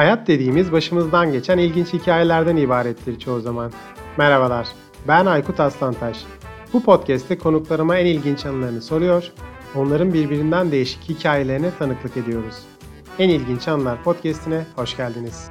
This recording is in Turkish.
Hayat dediğimiz başımızdan geçen ilginç hikayelerden ibarettir çoğu zaman. Merhabalar, ben Aykut Aslantaş. Bu podcast'te konuklarıma en ilginç anılarını soruyor, onların birbirinden değişik hikayelerine tanıklık ediyoruz. En İlginç Anlar podcast'ine hoş geldiniz.